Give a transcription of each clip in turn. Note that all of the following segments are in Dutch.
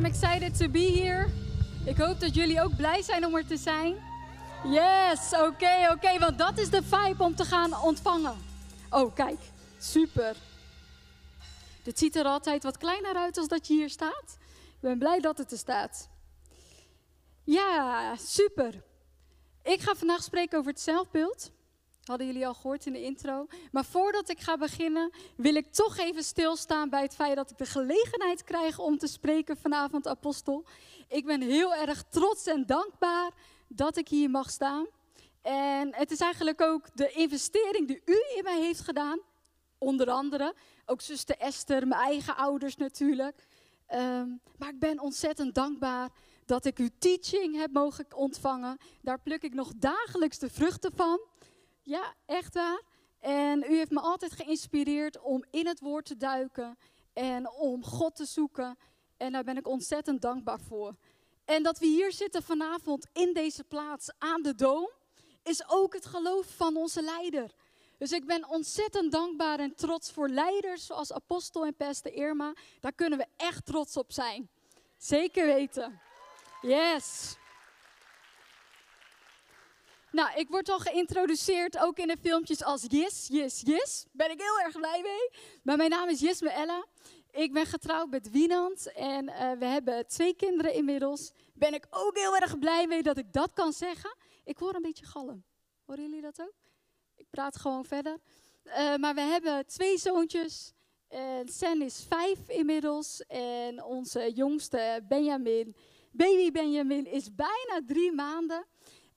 I'm excited to be here. Ik hoop dat jullie ook blij zijn om er te zijn. Yes, oké, oké, want dat is de vibe om te gaan ontvangen. Oh, kijk, super. Dit ziet er altijd wat kleiner uit als dat je hier staat. Ik ben blij dat het er staat. Ja, super. Ik ga vandaag spreken over het zelfbeeld. Hadden jullie al gehoord in de intro. Maar voordat ik ga beginnen, wil ik toch even stilstaan bij het feit dat ik de gelegenheid krijg om te spreken vanavond, Apostel. Ik ben heel erg trots en dankbaar dat ik hier mag staan. En het is eigenlijk ook de investering die u in mij heeft gedaan. Onder andere, ook zuster Esther, mijn eigen ouders natuurlijk. Ehm, maar ik ben ontzettend dankbaar dat ik uw teaching heb mogen ontvangen. Daar pluk ik nog dagelijks de vruchten van. Ja, echt waar. En u heeft me altijd geïnspireerd om in het woord te duiken en om God te zoeken. En daar ben ik ontzettend dankbaar voor. En dat we hier zitten vanavond in deze plaats aan de Doom, is ook het geloof van onze leider. Dus ik ben ontzettend dankbaar en trots voor leiders zoals Apostel en Peste Irma. Daar kunnen we echt trots op zijn. Zeker weten. Yes. Nou, ik word al geïntroduceerd ook in de filmpjes als Yes, Yes, Yes. Ben ik heel erg blij mee. Maar mijn naam is Jisme Ella. Ik ben getrouwd met Wienand en uh, we hebben twee kinderen inmiddels. Ben ik ook heel erg blij mee dat ik dat kan zeggen. Ik hoor een beetje galm. Horen jullie dat ook? Ik praat gewoon verder. Uh, maar we hebben twee zoontjes. En Sen is vijf inmiddels. En onze jongste Benjamin, baby Benjamin, is bijna drie maanden.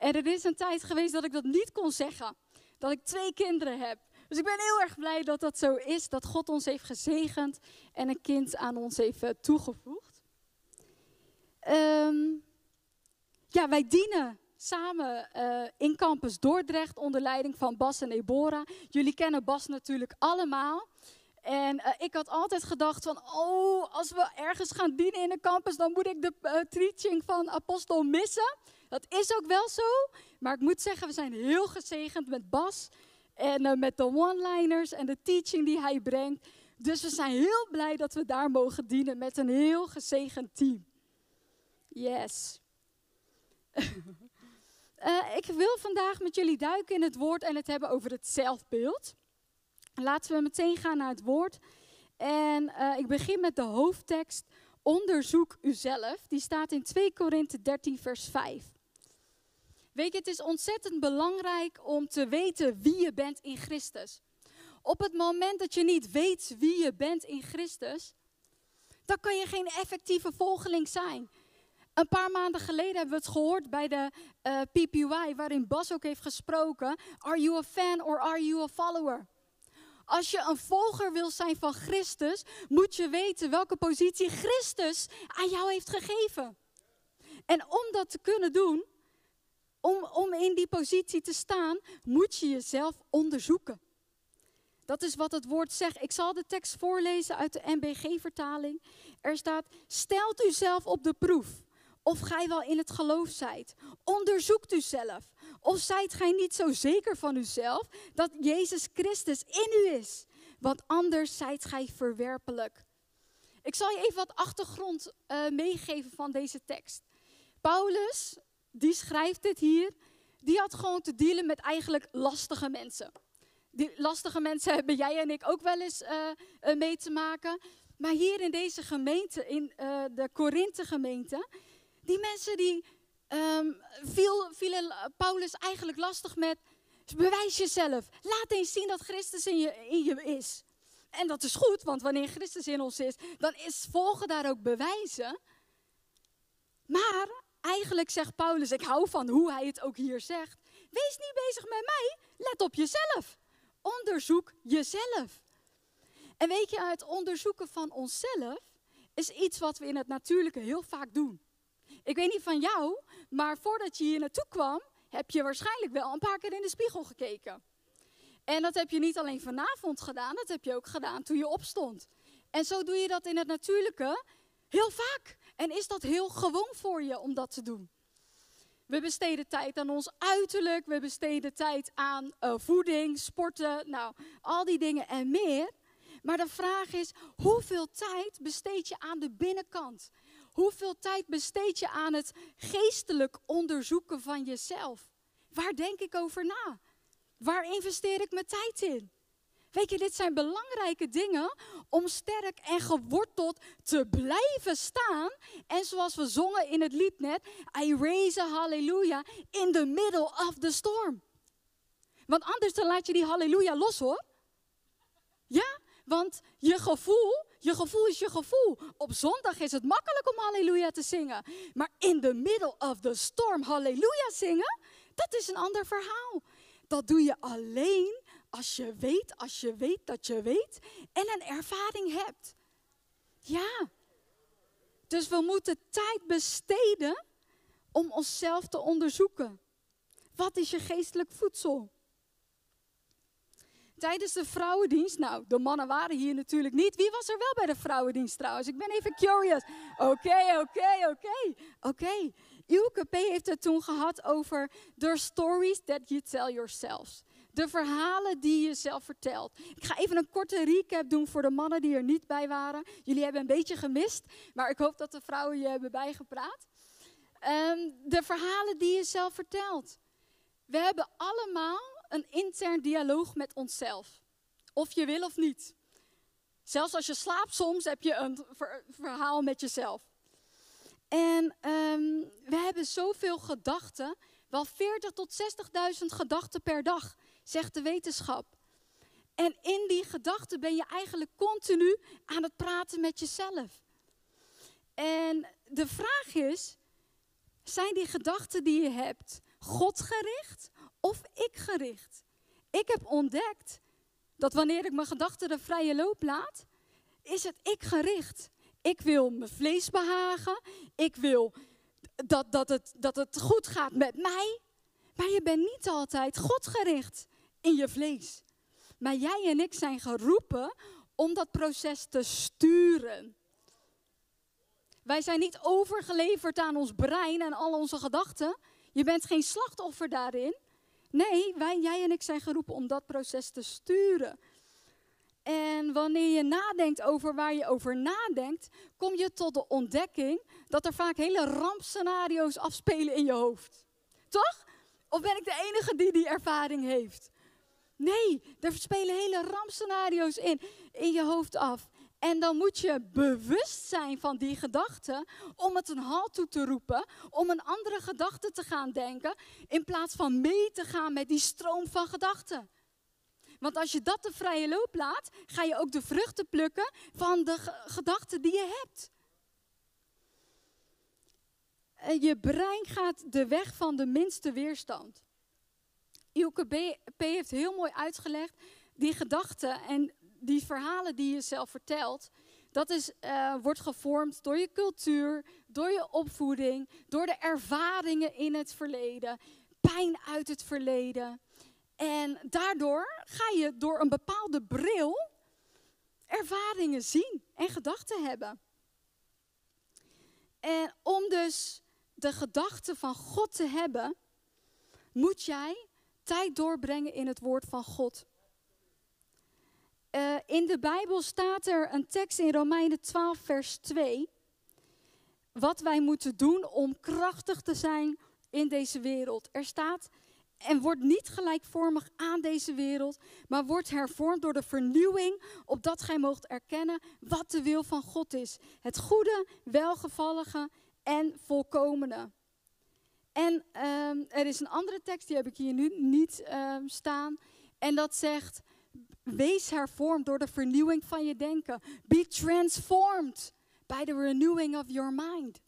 En er is een tijd geweest dat ik dat niet kon zeggen. Dat ik twee kinderen heb. Dus ik ben heel erg blij dat dat zo is. Dat God ons heeft gezegend en een kind aan ons heeft toegevoegd. Um, ja, wij dienen samen uh, in Campus Dordrecht onder leiding van Bas en Ebora. Jullie kennen Bas natuurlijk allemaal. En uh, ik had altijd gedacht van, oh, als we ergens gaan dienen in de campus, dan moet ik de teaching van Apostel missen. Dat is ook wel zo. Maar ik moet zeggen, we zijn heel gezegend met Bas. En uh, met de one-liners en de teaching die hij brengt. Dus we zijn heel blij dat we daar mogen dienen met een heel gezegend team. Yes. uh, ik wil vandaag met jullie duiken in het woord en het hebben over het zelfbeeld. Laten we meteen gaan naar het woord. En uh, ik begin met de hoofdtekst. Onderzoek uzelf. Die staat in 2 Korinthe 13, vers 5. Weet je, het is ontzettend belangrijk om te weten wie je bent in Christus. Op het moment dat je niet weet wie je bent in Christus, dan kan je geen effectieve volgeling zijn. Een paar maanden geleden hebben we het gehoord bij de uh, eh, PPY, waarin Bas ook heeft gesproken. Are you a fan or are you a follower? Als je een volger wil zijn van Christus, moet je weten welke positie Christus aan jou heeft gegeven. En om dat te kunnen doen, om, om in die positie te staan, moet je jezelf onderzoeken. Dat is wat het woord zegt. Ik zal de tekst voorlezen uit de NBG-vertaling. Er staat: Stelt uzelf op de proef of gij wel in het geloof zijt. Onderzoekt uzelf. Of zijt gij niet zo zeker van uzelf dat Jezus Christus in u is? Want anders zijt gij verwerpelijk. Ik zal je even wat achtergrond uh, meegeven van deze tekst. Paulus, die schrijft dit hier, die had gewoon te dealen met eigenlijk lastige mensen. Die lastige mensen hebben jij en ik ook wel eens uh, uh, mee te maken. Maar hier in deze gemeente, in uh, de Korinthe gemeente, die mensen die um, viel, vielen Paulus eigenlijk lastig met, bewijs jezelf. Laat eens zien dat Christus in je, in je is. En dat is goed, want wanneer Christus in ons is, dan is volgen daar ook bewijzen. Maar eigenlijk zegt Paulus, ik hou van hoe hij het ook hier zegt. Wees niet bezig met mij, let op jezelf. Onderzoek jezelf. En weet je, het onderzoeken van onszelf is iets wat we in het natuurlijke heel vaak doen. Ik weet niet van jou, maar voordat je hier naartoe kwam, heb je waarschijnlijk wel een paar keer in de spiegel gekeken. En dat heb je niet alleen vanavond gedaan, dat heb je ook gedaan toen je opstond. En zo doe je dat in het natuurlijke heel vaak. En is dat heel gewoon voor je om dat te doen? We besteden tijd aan ons uiterlijk, we besteden tijd aan uh, voeding, sporten, nou, al die dingen en meer. Maar de vraag is, hoeveel tijd besteed je aan de binnenkant? Hoeveel tijd besteed je aan het geestelijk onderzoeken van jezelf? Waar denk ik over na? Waar investeer ik mijn tijd in? Weet je, dit zijn belangrijke dingen om sterk en geworteld te blijven staan. En zoals we zongen in het lied net, I raise a hallelujah in the middle of the storm. Want anders dan laat je die halleluja los hoor. Ja, want je gevoel, je gevoel is je gevoel. Op zondag is het makkelijk om halleluja te zingen. Maar in the middle of the storm halleluja zingen, dat is een ander verhaal. Dat doe je alleen als je weet, als je weet dat je weet en een ervaring hebt. Ja. Dus we moeten tijd besteden om onszelf te onderzoeken. Wat is je geestelijk voedsel? Tijdens de vrouwendienst, nou, de mannen waren hier natuurlijk niet. Wie was er wel bij de vrouwendienst trouwens? Ik ben even curious. Oké, oké, oké. Oké. Ilke P. heeft het toen gehad over the stories that you tell yourselves. De verhalen die je zelf vertelt. Ik ga even een korte recap doen voor de mannen die er niet bij waren. Jullie hebben een beetje gemist, maar ik hoop dat de vrouwen je hebben bijgepraat. Um, de verhalen die je zelf vertelt. We hebben allemaal een intern dialoog met onszelf. Of je wil of niet. Zelfs als je slaapt soms heb je een verhaal met jezelf. En um, we hebben zoveel gedachten, wel 40 tot 60.000 gedachten per dag zegt de wetenschap. En in die gedachten ben je eigenlijk continu aan het praten met jezelf. En de vraag is, zijn die gedachten die je hebt God gericht of ik gericht? Ik heb ontdekt dat wanneer ik mijn gedachten de vrije loop laat, is het ik gericht. Ik wil mijn vlees behagen. Ik wil dat, dat, het, dat het goed gaat met mij. Maar je bent niet altijd God gericht in je vlees. Maar jij en ik zijn geroepen om dat proces te sturen. Wij zijn niet overgeleverd aan ons brein en al onze gedachten. Je bent geen slachtoffer daarin. Nee, wij, jij en ik zijn geroepen om dat proces te sturen. En wanneer je nadenkt over waar je over nadenkt, kom je tot de ontdekking dat er vaak hele rampscenario's afspelen in je hoofd. Toch? Of ben ik de enige die die ervaring heeft? Nee, er spelen hele rampscenario's in, in je hoofd af. En dan moet je bewust zijn van die gedachten om het een halt toe te roepen, om een andere gedachte te gaan denken, in plaats van mee te gaan met die stroom van gedachten. Want als je dat de vrije loop laat, ga je ook de vruchten plukken van de gedachten die je hebt. Je brein gaat de weg van de minste weerstand. Ilke P. heeft heel mooi uitgelegd, die gedachten en die verhalen die je zelf vertelt, dat is, uh, wordt gevormd door je cultuur, door je opvoeding, door de ervaringen in het verleden, pijn uit het verleden. En daardoor ga je door een bepaalde bril ervaringen zien en gedachten hebben. En om dus de gedachten van God te hebben, moet jij tijd doorbrengen in het woord van God. Uh, in de Bijbel staat er een tekst in Romeinen 12, vers 2. Wat wij moeten doen om krachtig te zijn in deze wereld. Er staat, en wordt niet gelijkvormig aan deze wereld, maar wordt hervormd door de vernieuwing, opdat gij moogt erkennen wat de wil van God is. Het goede, welgevallige en volkomene. En um, er is een andere tekst, die heb ik hier nu niet um, staan. En dat zegt, wees hervormd door de vernieuwing van je denken. Be transformed by the renewing of your mind.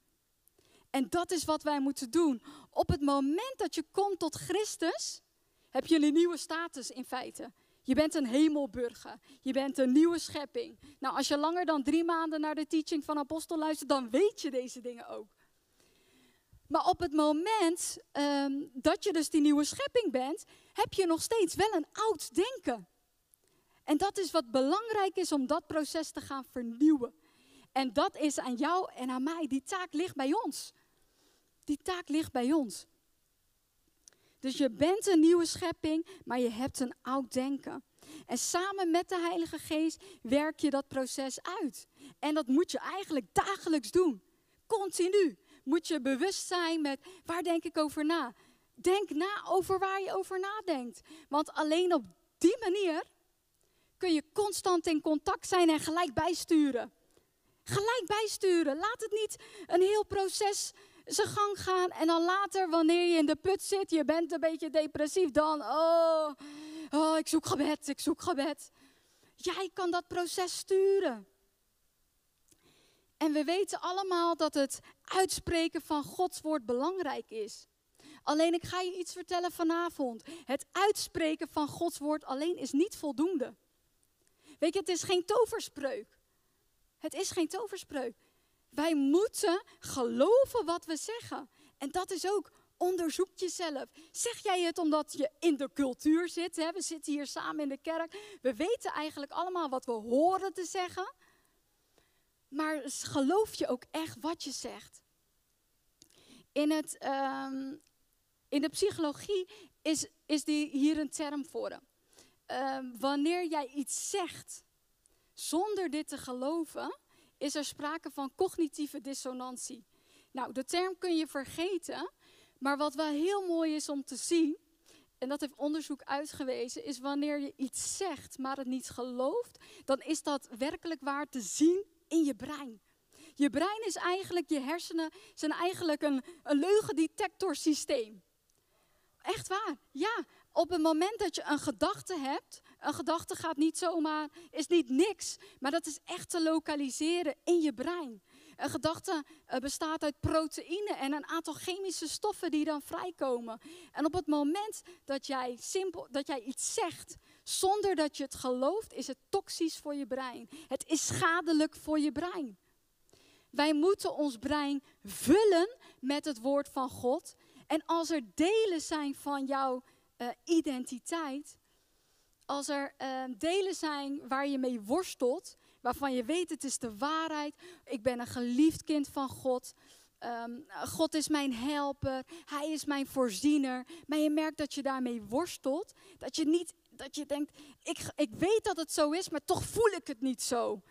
En dat is wat wij moeten doen. Op het moment dat je komt tot Christus, heb je een nieuwe status in feite. Je bent een hemelburger. Je bent een nieuwe schepping. Nou, als je langer dan drie maanden naar de teaching van Apostel luistert, dan weet je deze dingen ook. Maar op het moment um, dat je dus die nieuwe schepping bent, heb je nog steeds wel een oud denken. En dat is wat belangrijk is om dat proces te gaan vernieuwen. En dat is aan jou en aan mij. Die taak ligt bij ons. Die taak ligt bij ons. Dus je bent een nieuwe schepping, maar je hebt een oud denken. En samen met de Heilige Geest werk je dat proces uit. En dat moet je eigenlijk dagelijks doen. continu moet je bewust zijn met waar denk ik over na. Denk na over waar je over nadenkt. Want alleen op die manier kun je constant in contact zijn en gelijk bijsturen. Gelijk bijsturen. Laat het niet een heel proces zijn gang gaan. En dan later, wanneer je in de put zit, je bent een beetje depressief, dan, oh, oh ik zoek gebed, ik zoek gebed. Jij kan dat proces sturen. En we weten allemaal dat het uitspreken van Gods woord belangrijk is. Alleen ik ga je iets vertellen vanavond. Het uitspreken van Gods woord alleen is niet voldoende. Weet je, het is geen toverspreuk. Het is geen toverspreuk. Wij moeten geloven wat we zeggen. En dat is ook onderzoek jezelf. Zeg jij het omdat je in de cultuur zit? Hè? We zitten hier samen in de kerk. We weten eigenlijk allemaal wat we horen te zeggen. Maar geloof je ook echt wat je zegt? In, het, um, in de psychologie is, is die hier een term voor. Um, wanneer jij iets zegt zonder dit te geloven, is er sprake van cognitieve dissonantie. Nou, de term kun je vergeten, maar wat wel heel mooi is om te zien, en dat heeft onderzoek uitgewezen, is wanneer je iets zegt, maar het niet gelooft, dan is dat werkelijk waar te zien in je brein. Je brein is eigenlijk, je hersenen zijn eigenlijk een, een leugendetectorsysteem. Echt waar. Ja, op het moment dat je een gedachte hebt, een gedachte gaat niet zomaar, is niet niks, maar dat is echt te lokaliseren in je brein. Een gedachte eh, bestaat uit proteïne en een aantal chemische stoffen die dan vrijkomen. En op het moment dat jij, simpel, dat jij iets zegt zonder dat je het gelooft, is het toxisch voor je brein. Het is schadelijk voor je brein. Wij moeten ons brein vullen met het woord van God. En als er delen zijn van jouw uh, identiteit, als er uh, delen zijn waar je mee worstelt, waarvan je weet het is de waarheid, ik ben een geliefd kind van God, um, God is mijn helper, Hij is mijn voorziener, maar je merkt dat je daarmee worstelt, dat je niet, dat je denkt, ik, ik weet dat het zo is, maar toch voel ik het niet zo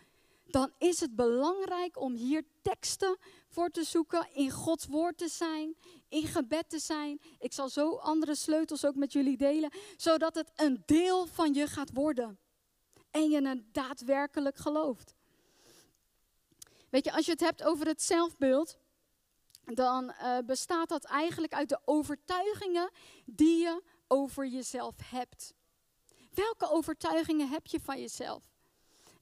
dan is het belangrijk om hier teksten voor te zoeken, in Gods woord te zijn, in gebed te zijn. Ik zal zo andere sleutels ook met jullie delen, zodat het een deel van je gaat worden. En je het daadwerkelijk gelooft. Weet je, als je het hebt over het zelfbeeld, dan uh, bestaat dat eigenlijk uit de overtuigingen die je over jezelf hebt. Welke overtuigingen heb je van jezelf?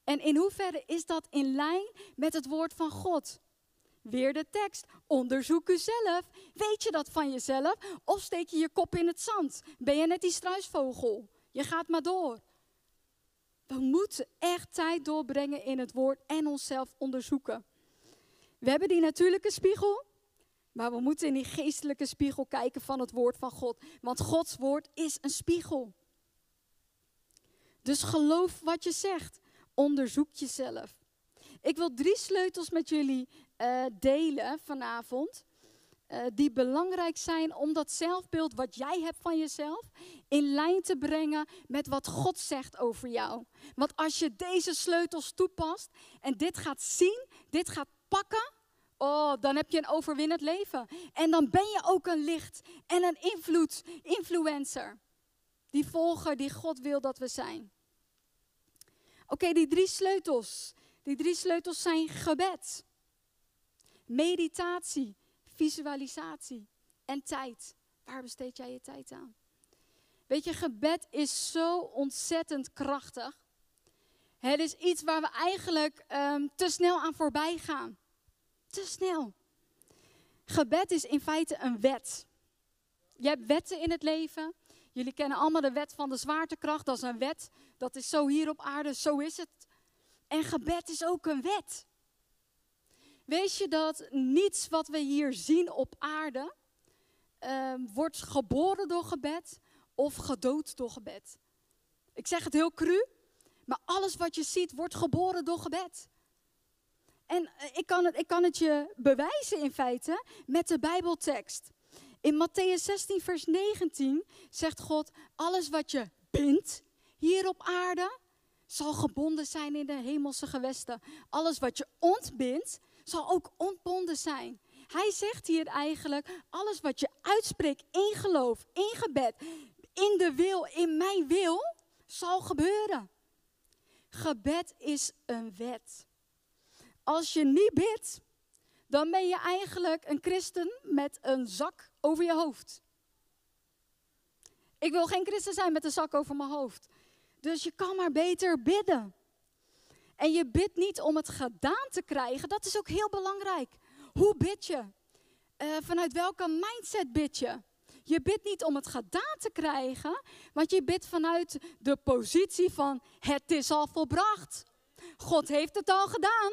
En in hoeverre is dat in lijn met het woord van God? Weer de tekst. Onderzoek uzelf. Weet je dat van jezelf? Of steek je je kop in het zand? Ben je net die struisvogel? Je gaat maar door. We moeten echt tijd doorbrengen in het woord en onszelf onderzoeken. We hebben die natuurlijke spiegel, maar we moeten in die geestelijke spiegel kijken van het woord van God. Want Gods woord is een spiegel. Dus geloof wat je zegt onderzoek jezelf. Ik wil drie sleutels met jullie uh, delen vanavond. Uh, die belangrijk zijn om dat zelfbeeld wat jij hebt van jezelf in lijn te brengen met wat God zegt over jou. Want als je deze sleutels toepast en dit gaat zien, dit gaat pakken, oh, dan heb je een overwinnend leven. En dan ben je ook een licht en een invloed, influencer. Die volger die God wil dat we zijn. Oké, die drie sleutels. Die drie sleutels zijn gebed, meditatie, visualisatie en tijd. Waar besteed jij je tijd aan? Weet je, gebed is zo ontzettend krachtig. Het is iets waar we eigenlijk um, te snel aan voorbij gaan. Te snel. Gebed is in feite een wet. Je hebt wetten in het leven. Jullie kennen allemaal de wet van de zwaartekracht. Dat is een wet. Dat is zo hier op aarde. Zo is het. En gebed is ook een wet. Weet je dat niets wat we hier zien op aarde uh, wordt geboren door gebed of gedood door gebed? Ik zeg het heel cru, maar alles wat je ziet wordt geboren door gebed. En eh, ik kan het, ik kan het je bewijzen in feite met de Bijbeltekst. In Matthäus 16, vers 19 zegt God: Alles wat je bindt hier op aarde, zal gebonden zijn in de hemelse gewesten. Alles wat je ontbindt, zal ook ontbonden zijn. Hij zegt hier eigenlijk, alles wat je uitspreekt in geloof, in gebed, in de wil, in mijn wil, zal gebeuren. Gebed is een wet. Als je niet bidt, dan ben je eigenlijk een christen met een zak over je hoofd. Ik wil geen christen zijn met een zak over mijn hoofd. Dus je kan maar beter bidden. En je bidt niet om het gedaan te krijgen, dat is ook heel belangrijk. Hoe bid je? Uh, vanuit welke mindset bid je? Je bidt niet om het gedaan te krijgen, want je bidt vanuit de positie van het is al volbracht. God heeft het al gedaan.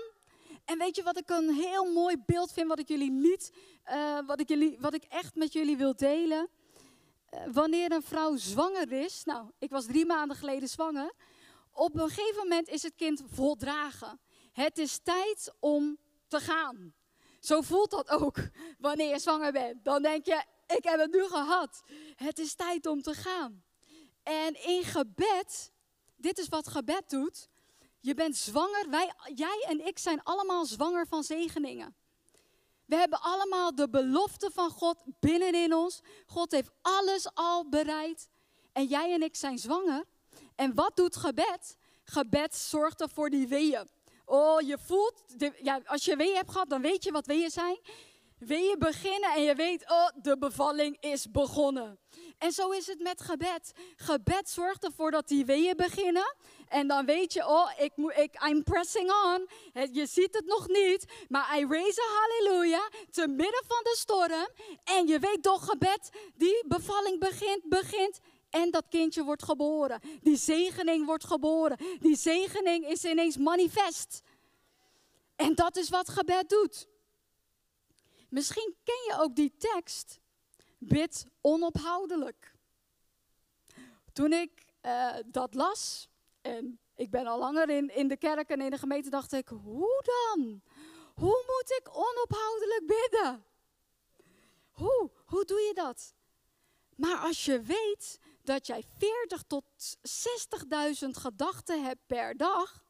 En weet je wat ik een heel mooi beeld vind, wat ik jullie niet, uh, wat, ik jullie, wat ik echt met jullie wil delen? Uh, wanneer een vrouw zwanger is, nou, ik was drie maanden geleden zwanger. Op een gegeven moment is het kind voldragen. Het is tijd om te gaan. Zo voelt dat ook wanneer je zwanger bent. Dan denk je, ik heb het nu gehad. Het is tijd om te gaan. En in gebed, dit is wat gebed doet. Je bent zwanger, wij, jij en ik zijn allemaal zwanger van zegeningen. We hebben allemaal de belofte van God binnenin ons. God heeft alles al bereid. En jij en ik zijn zwanger. En wat doet gebed? Gebed zorgt ervoor die weeën. Oh, je voelt, ja, als je weeën hebt gehad, dan weet je wat weeën zijn. Weeën beginnen en je weet, oh, de bevalling is begonnen. En zo is het met gebed. Gebed zorgt ervoor dat die weeën beginnen. En dan weet je, oh, ik ik, I'm pressing on. Je ziet het nog niet, maar I raise a hallelujah te midden van de storm. En je weet door gebed, die bevalling begint, begint. En dat kindje wordt geboren. Die zegening wordt geboren. Die zegening is ineens manifest. En dat is wat gebed doet. Misschien ken je ook die tekst. Bid onophoudelijk. Toen ik uh, dat las, en ik ben al langer in, de kerk en in de gemeente, dacht ik, hoe dan? Hoe moet ik onophoudelijk bidden? Hoe? Hoe doe je dat? Maar als je weet dat jij 40 tot 60.000 gedachten hebt per dag,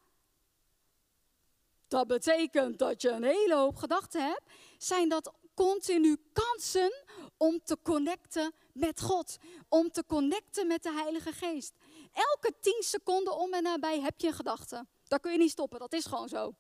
dat betekent dat je een hele hoop gedachten hebt, zijn dat continu kansen om te connecten met God, om te connecten met de Heilige Geest. Elke 10 seconden om en nabij heb je een gedachte. Dat kun je niet stoppen, dat is gewoon zo.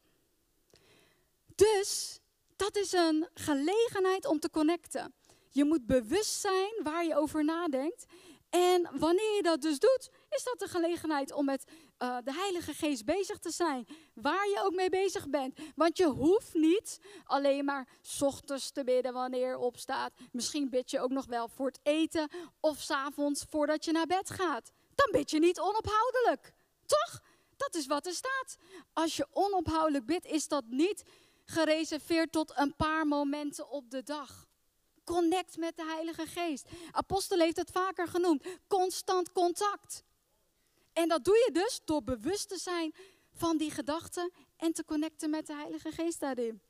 Dus dat is een gelegenheid om te connecten. Je moet bewust zijn waar je over nadenkt. En wanneer je dat dus doet, is dat de gelegenheid om met uh, de Heilige Geest bezig te zijn. Waar je ook mee bezig bent. Want je hoeft niet alleen maar ochtends te bidden wanneer je opstaat. Misschien bid je ook nog wel voor het eten of s'avonds voordat je naar bed gaat. Dan bid je niet onophoudelijk. Toch? Dat is wat er staat. Als je onophoudelijk bidt, is dat niet gereserveerd tot een paar momenten op de dag. Connect met de Heilige Geest. Apostel heeft het vaker genoemd. Constant contact. En dat doe je dus door bewust te zijn van die gedachten en te connecten met de Heilige Geest daarin.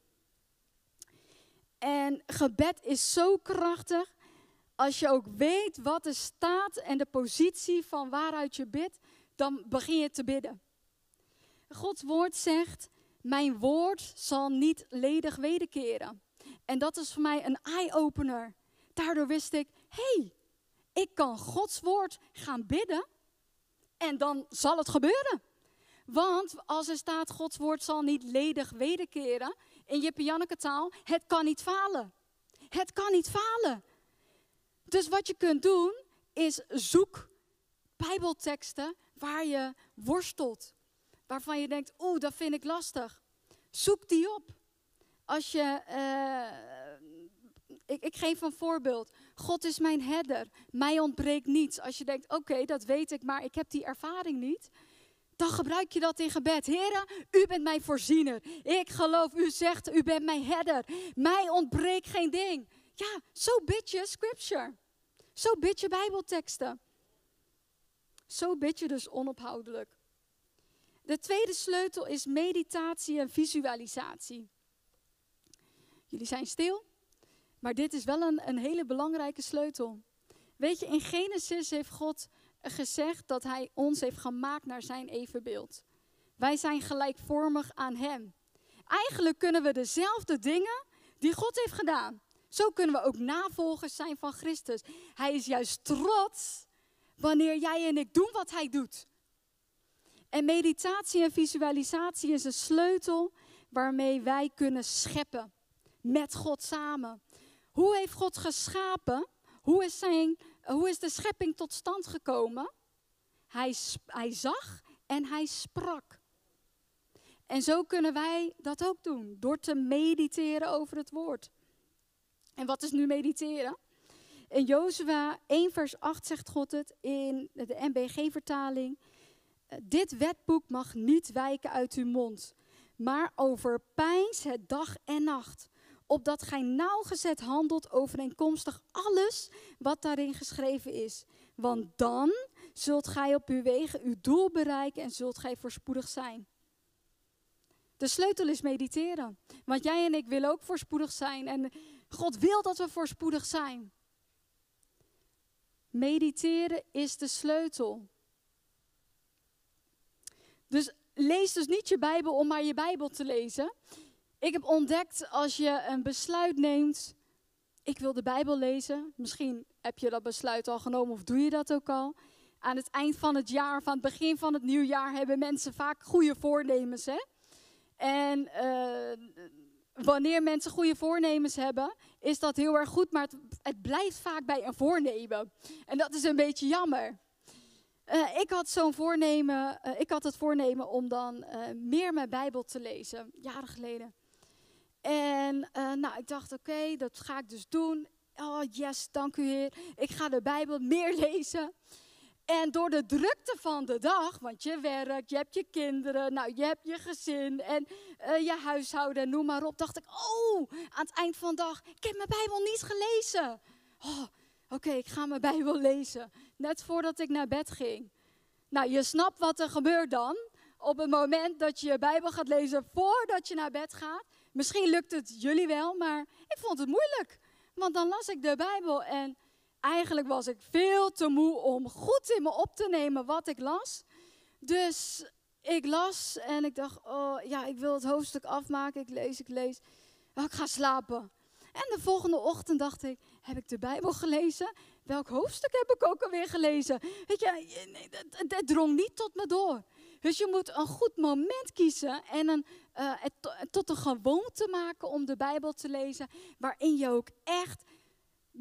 En gebed is zo krachtig. Als je ook weet wat er staat en de positie van waaruit je bidt, dan begin je te bidden. Gods woord zegt: Mijn woord zal niet ledig wederkeren. En dat is voor mij een eye-opener. Daardoor wist ik, hey, ik kan Gods woord gaan bidden en dan zal het gebeuren. Want als er staat, Gods woord zal niet ledig wederkeren, in je Janneke taal, het kan niet falen. Het kan niet falen. Dus wat je kunt doen, is zoek bijbelteksten waar je worstelt. Waarvan je denkt, oeh, dat vind ik lastig. Zoek die op. Als je, uh, ik, ik, geef een voorbeeld. God is mijn herder. Mij ontbreekt niets. Als je denkt, oké, dat weet ik, maar ik heb die ervaring niet. Dan gebruik je dat in gebed. Heren, u bent mijn voorziener. Ik geloof, u zegt, u bent mijn herder. Mij ontbreekt geen ding. Ja, zo bid je scripture. Zo bid je bijbelteksten. Zo bid je dus onophoudelijk. De tweede sleutel is meditatie en visualisatie. Jullie zijn stil, maar dit is wel een, een hele belangrijke sleutel. Weet je, in Genesis heeft God gezegd dat Hij ons heeft gemaakt naar Zijn evenbeeld. Wij zijn gelijkvormig aan Hem. eigenlijk kunnen we dezelfde dingen die God heeft gedaan. Zo kunnen we ook navolgers zijn van Christus. Hij is juist trots wanneer jij en ik doen wat hij doet. En meditatie en visualisatie is een sleutel waarmee wij kunnen scheppen met God samen. Hoe heeft God geschapen? Hoe is, zijn, hoe is de schepping tot stand gekomen? Hij, hij zag en hij sprak. En zo kunnen wij dat ook doen, door te mediteren over het woord. En wat is nu mediteren? In Jozua 1 vers 8 zegt God het in de NBG-vertaling. Dit wetboek mag niet wijken uit uw mond, maar overpijns het dag en nacht, opdat gij nauwgezet handelt overeenkomstig alles wat daarin geschreven is. Want dan zult gij op uw wegen uw doel bereiken en zult gij voorspoedig zijn. De sleutel is mediteren. Want jij en ik willen ook voorspoedig zijn. En God wil dat we voorspoedig zijn. Mediteren is de sleutel. Dus lees dus niet je Bijbel om maar je Bijbel te lezen. Ik heb ontdekt als je een besluit neemt, ik wil de Bijbel lezen. Misschien heb je dat besluit al genomen of doe je dat ook al. Aan het eind van het jaar of aan het begin van het nieuwjaar hebben mensen vaak goede voornemens. Hè? En uh, wanneer mensen goede voornemens hebben, is dat heel erg goed, maar het, het blijft vaak bij een voornemen. En dat is een beetje jammer. Uh, ik had zo'n voornemen, uh, ik had het voornemen om dan uh, meer mijn Bijbel te lezen, jaren geleden. En nou, ik dacht, oké, dat ga ik dus doen. Oh yes, dank u Heer. Ik ga de Bijbel meer lezen. En door de drukte van de dag, want je werkt, je hebt je kinderen, nou, je hebt je gezin en uh, je huishouden, noem maar op, dacht ik, oh, aan het eind van de dag, ik heb mijn Bijbel niet gelezen. Oh, oké, ik ga mijn Bijbel lezen. Net voordat ik naar bed ging. Nou, je snapt wat er gebeurt dan. Op het moment dat je je Bijbel gaat lezen voordat je naar bed gaat. Misschien lukt het jullie wel, maar ik vond het moeilijk. Want dan las ik de Bijbel en eigenlijk was ik veel te moe om goed in me op te nemen wat ik las. Dus ik las en ik dacht, oh ja, ik wil het hoofdstuk afmaken. Ik lees, ik lees. Oh, ik ga slapen. En de volgende ochtend dacht ik, heb ik de Bijbel gelezen? Welk hoofdstuk heb ik ook alweer gelezen? Weet je, dat, drong niet tot me door. Dus je moet een goed moment kiezen en een, uh, het tot een gewoonte maken om de Bijbel te lezen, waarin je ook echt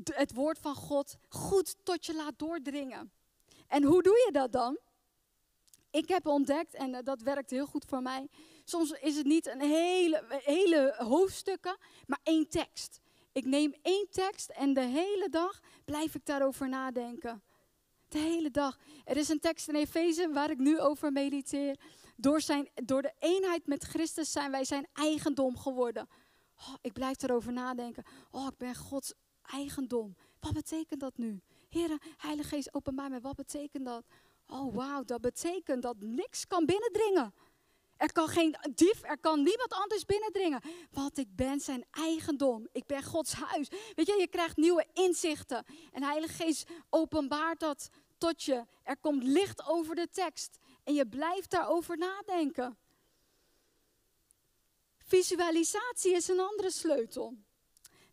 het woord van God goed tot je laat doordringen. En hoe doe je dat dan? Ik heb ontdekt, en eh, dat werkt heel goed voor mij. Soms is het niet een hele, hele hoofdstukken, maar één tekst. Ik neem één tekst en de hele dag blijf ik daarover nadenken. De hele dag. Er is een tekst in Efeze waar ik nu over mediteer. Door, zijn, door de eenheid met Christus zijn wij zijn eigendom geworden. Oh, ik blijf erover nadenken. Oh, ik ben Gods eigendom. Wat betekent dat nu? Heer, Heilige Geest, openbaar mij, wat betekent dat? Oh, wauw, dat betekent dat niks kan binnendringen. Er kan geen dief, er kan niemand anders binnendringen. Want ik ben zijn eigendom. Ik ben Gods huis. Weet je, je krijgt nieuwe inzichten. En Heilige Geest openbaart dat tot je. Er komt licht over de tekst. En je blijft daarover nadenken. Visualisatie is een andere sleutel.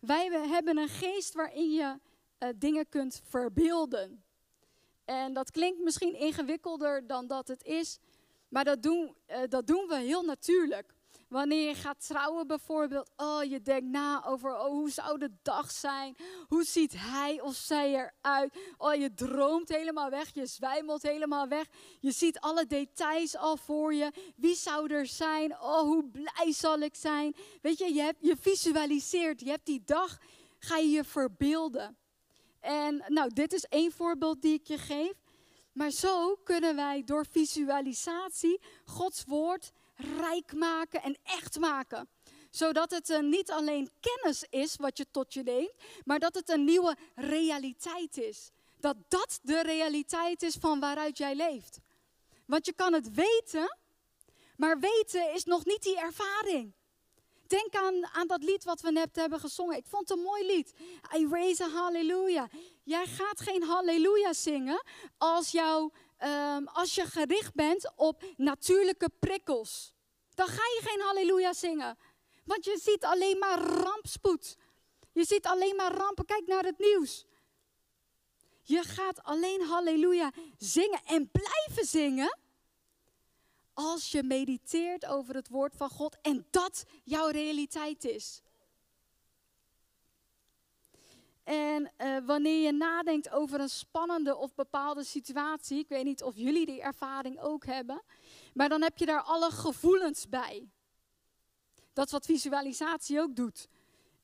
Wij hebben een geest waarin je uh, dingen kunt verbeelden. En dat klinkt misschien ingewikkelder dan dat het is, maar dat doen, uh, dat doen we heel natuurlijk. Wanneer je gaat trouwen bijvoorbeeld, oh je denkt na over oh, hoe zou de dag zijn? Hoe ziet hij of zij eruit? Oh je droomt helemaal weg, je zwijmelt helemaal weg. Je ziet alle details al voor je. Wie zou er zijn? Oh hoe blij zal ik zijn? Weet je, je, hebt, je visualiseert, je hebt die dag, ga je je verbeelden. En nou, dit is één voorbeeld die ik je geef. Maar zo kunnen wij door visualisatie Gods woord rijk maken en echt maken. Zodat het uh, niet alleen kennis is wat je tot je neemt, maar dat het een nieuwe realiteit is. Dat dat de realiteit is van waaruit jij leeft. Want je kan het weten, maar weten is nog niet die ervaring. Denk aan, aan dat lied wat we net hebben gezongen. Ik vond het een mooi lied. I raise a hallelujah. Jij gaat geen halleluja zingen als, jou, um, als je gericht bent op natuurlijke prikkels. dan ga je geen halleluja zingen. Want je ziet alleen maar rampspoed. Je ziet alleen maar rampen. Kijk naar het nieuws. Je gaat alleen halleluja zingen en blijven zingen als je mediteert over het woord van God en dat jouw realiteit is. En uh, wanneer je nadenkt over een spannende of bepaalde situatie, ik weet niet of jullie die ervaring ook hebben, maar dan heb je daar alle gevoelens bij. Dat is wat visualisatie ook doet.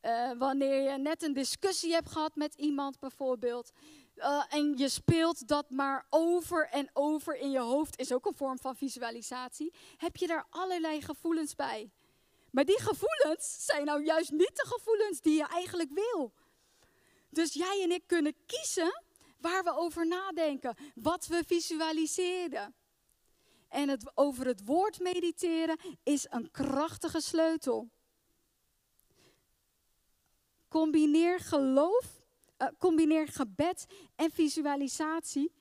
Uh, wanneer je net een discussie hebt gehad met iemand bijvoorbeeld, uh, en je speelt dat maar over en over in je hoofd, is ook een vorm van visualisatie, heb je daar allerlei gevoelens bij. Maar die gevoelens zijn nou juist niet de gevoelens die je eigenlijk wil. Dus jij en ik kunnen kiezen waar we over nadenken, wat we visualiseren. En het, over het woord mediteren is een krachtige sleutel. Combineer geloof uh, combineer gebed en visualisatie.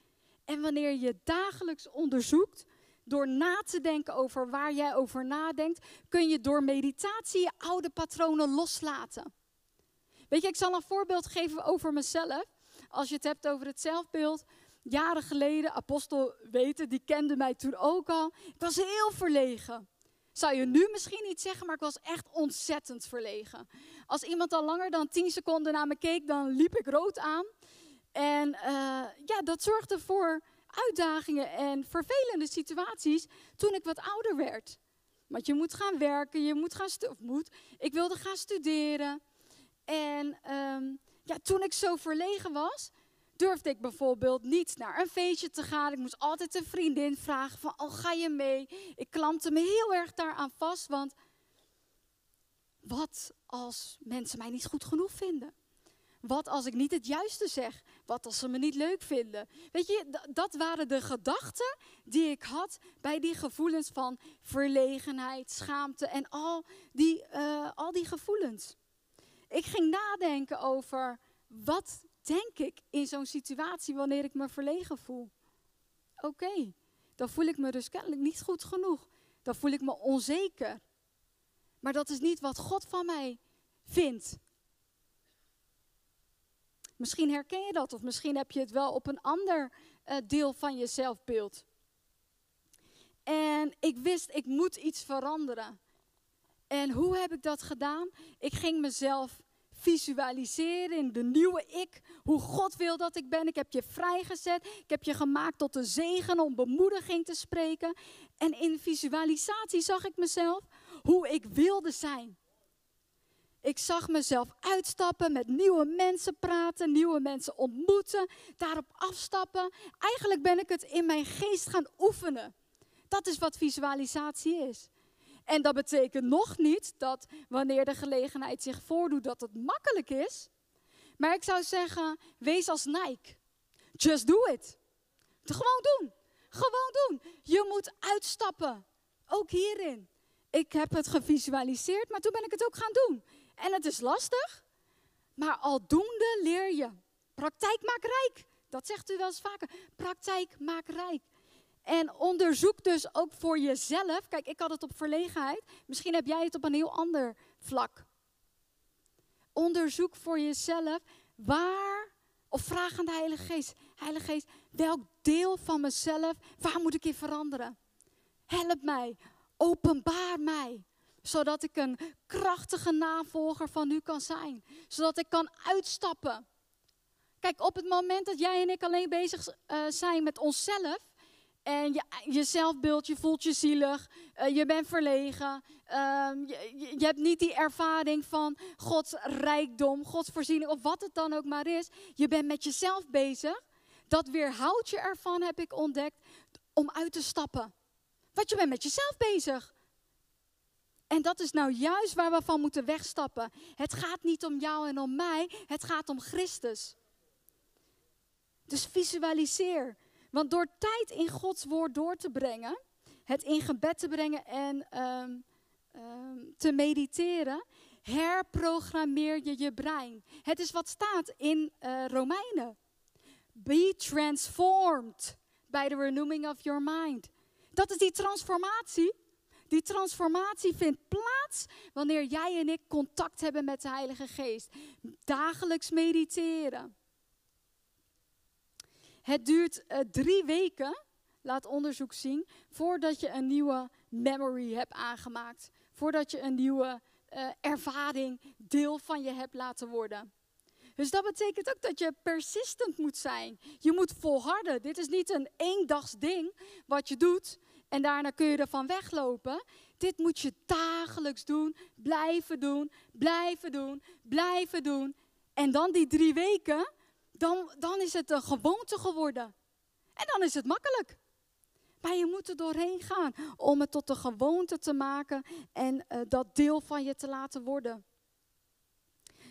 En wanneer je dagelijks onderzoekt, door na te denken over waar jij over nadenkt, kun je door meditatie je oude patronen loslaten. Weet je, ik zal een voorbeeld geven over mezelf. Als je het hebt over het zelfbeeld. Jaren geleden, apostel weten, die kende mij toen ook al. Ik was heel verlegen. Zou je nu misschien niet zeggen, maar ik was echt ontzettend verlegen. Als iemand al langer dan 10 seconden naar me keek, dan liep ik rood aan. En uh, ja, dat zorgde voor uitdagingen en vervelende situaties toen ik wat ouder werd. Want je moet gaan werken, je moet gaan of moet. Ik wilde gaan studeren. En um, ja, toen ik zo verlegen was, durfde ik bijvoorbeeld niet naar een feestje te gaan. Ik moest altijd een vriendin vragen van, oh ga je mee? Ik klampte me heel erg daaraan vast, want wat als mensen mij niet goed genoeg vinden? Wat als ik niet het juiste zeg? Wat als ze me niet leuk vinden? Weet je, dat waren de gedachten die ik had bij die gevoelens van verlegenheid, schaamte en al die, uh, al die gevoelens. Ik ging nadenken over wat denk ik in zo'n situatie wanneer ik me verlegen voel? Oké, dan voel ik me dus kennelijk niet goed genoeg. Dan voel ik me onzeker. Maar dat is niet wat God van mij vindt. Misschien herken je dat, of misschien heb je het wel op een ander uh, deel van je zelfbeeld. En ik wist, ik moet iets veranderen. En hoe heb ik dat gedaan? Ik ging mezelf visualiseren in de nieuwe ik. Hoe God wil dat ik ben. Ik heb je vrijgezet. Ik heb je gemaakt tot een zegen om bemoediging te spreken. En in visualisatie zag ik mezelf hoe ik wilde zijn. Ik zag mezelf uitstappen, met nieuwe mensen praten, nieuwe mensen ontmoeten, daarop afstappen. Eigenlijk ben ik het in mijn geest gaan oefenen. Dat is wat visualisatie is. En dat betekent nog niet dat wanneer de gelegenheid zich voordoet, dat het makkelijk is. Maar ik zou zeggen, wees als Nike. Just do it. Gewoon doen. Gewoon doen. Je moet uitstappen. Ook hierin. Ik heb het gevisualiseerd, maar toen ben ik het ook gaan doen. En het is lastig, maar aldoende leer je. Praktijk maakt rijk. Dat zegt u wel eens vaker. Praktijk maakt rijk. En onderzoek dus ook voor jezelf. Kijk, ik had het op verlegenheid. Misschien heb jij het op een heel ander vlak. Onderzoek voor jezelf waar, of vraag aan de Heilige Geest. Heilige Geest, welk deel van mezelf, waar moet ik in veranderen? Help mij, openbaar mij. Zodat ik een krachtige navolger van u kan zijn. Zodat ik kan uitstappen. Kijk, op het moment dat jij en ik alleen bezig uh, zijn met onszelf, en je, je zelfbeeld, je voelt je zielig, uh, je bent verlegen. Uh, je, je, hebt niet die ervaring van Gods rijkdom, Gods voorziening of wat het dan ook maar is. Je bent met jezelf bezig. Dat weerhoudt je ervan, heb ik ontdekt, om uit te stappen. Want je bent met jezelf bezig. En dat is nou juist waar we van moeten wegstappen. Het gaat niet om jou en om mij, het gaat om Christus. Dus visualiseer. Want door tijd in Gods woord door te brengen, het in gebed te brengen en um, um, te mediteren, herprogrammeer je je brein. Het is wat staat in uh, Romeinen. Be transformed by the renewing of your mind. Dat is die transformatie Die transformatie vindt plaats wanneer jij en ik contact hebben met de Heilige Geest. Dagelijks mediteren. Het duurt uh, drie weken, laat onderzoek zien, voordat je een nieuwe memory hebt aangemaakt. Voordat je een nieuwe uh, ervaring deel van je hebt laten worden. Dus dat betekent ook dat je persistent moet zijn. Je moet volharden. Dit is niet een eendags ding wat je doet en daarna kun je ervan weglopen. Dit moet je dagelijks doen, blijven doen, blijven doen, blijven doen. En dan die drie weken, dan, dan is het een gewoonte geworden. En dan is het makkelijk. Maar je moet er doorheen gaan om het tot een gewoonte te maken en uh, dat deel van je te laten worden.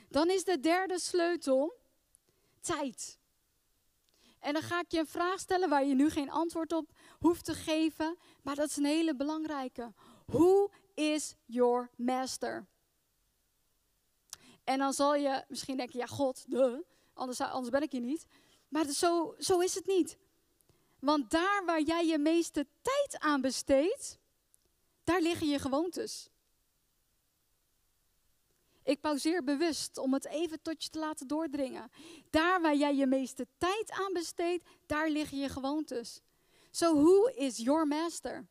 Dan is de derde sleutel tijd. En dan ga ik je een vraag stellen waar je nu geen antwoord op hoeft te geven, maar dat is een hele belangrijke. Who is your master? En dan zal je misschien denken, ja God, de, anders, anders ben ik je niet. Maar zo, zo is het niet. Want daar waar jij je meeste tijd aan besteedt, daar liggen je gewoontes. Ik pauzeer bewust om het even tot je te laten doordringen. Daar waar jij je meeste tijd aan besteedt, daar liggen je gewoontes. So who is your master?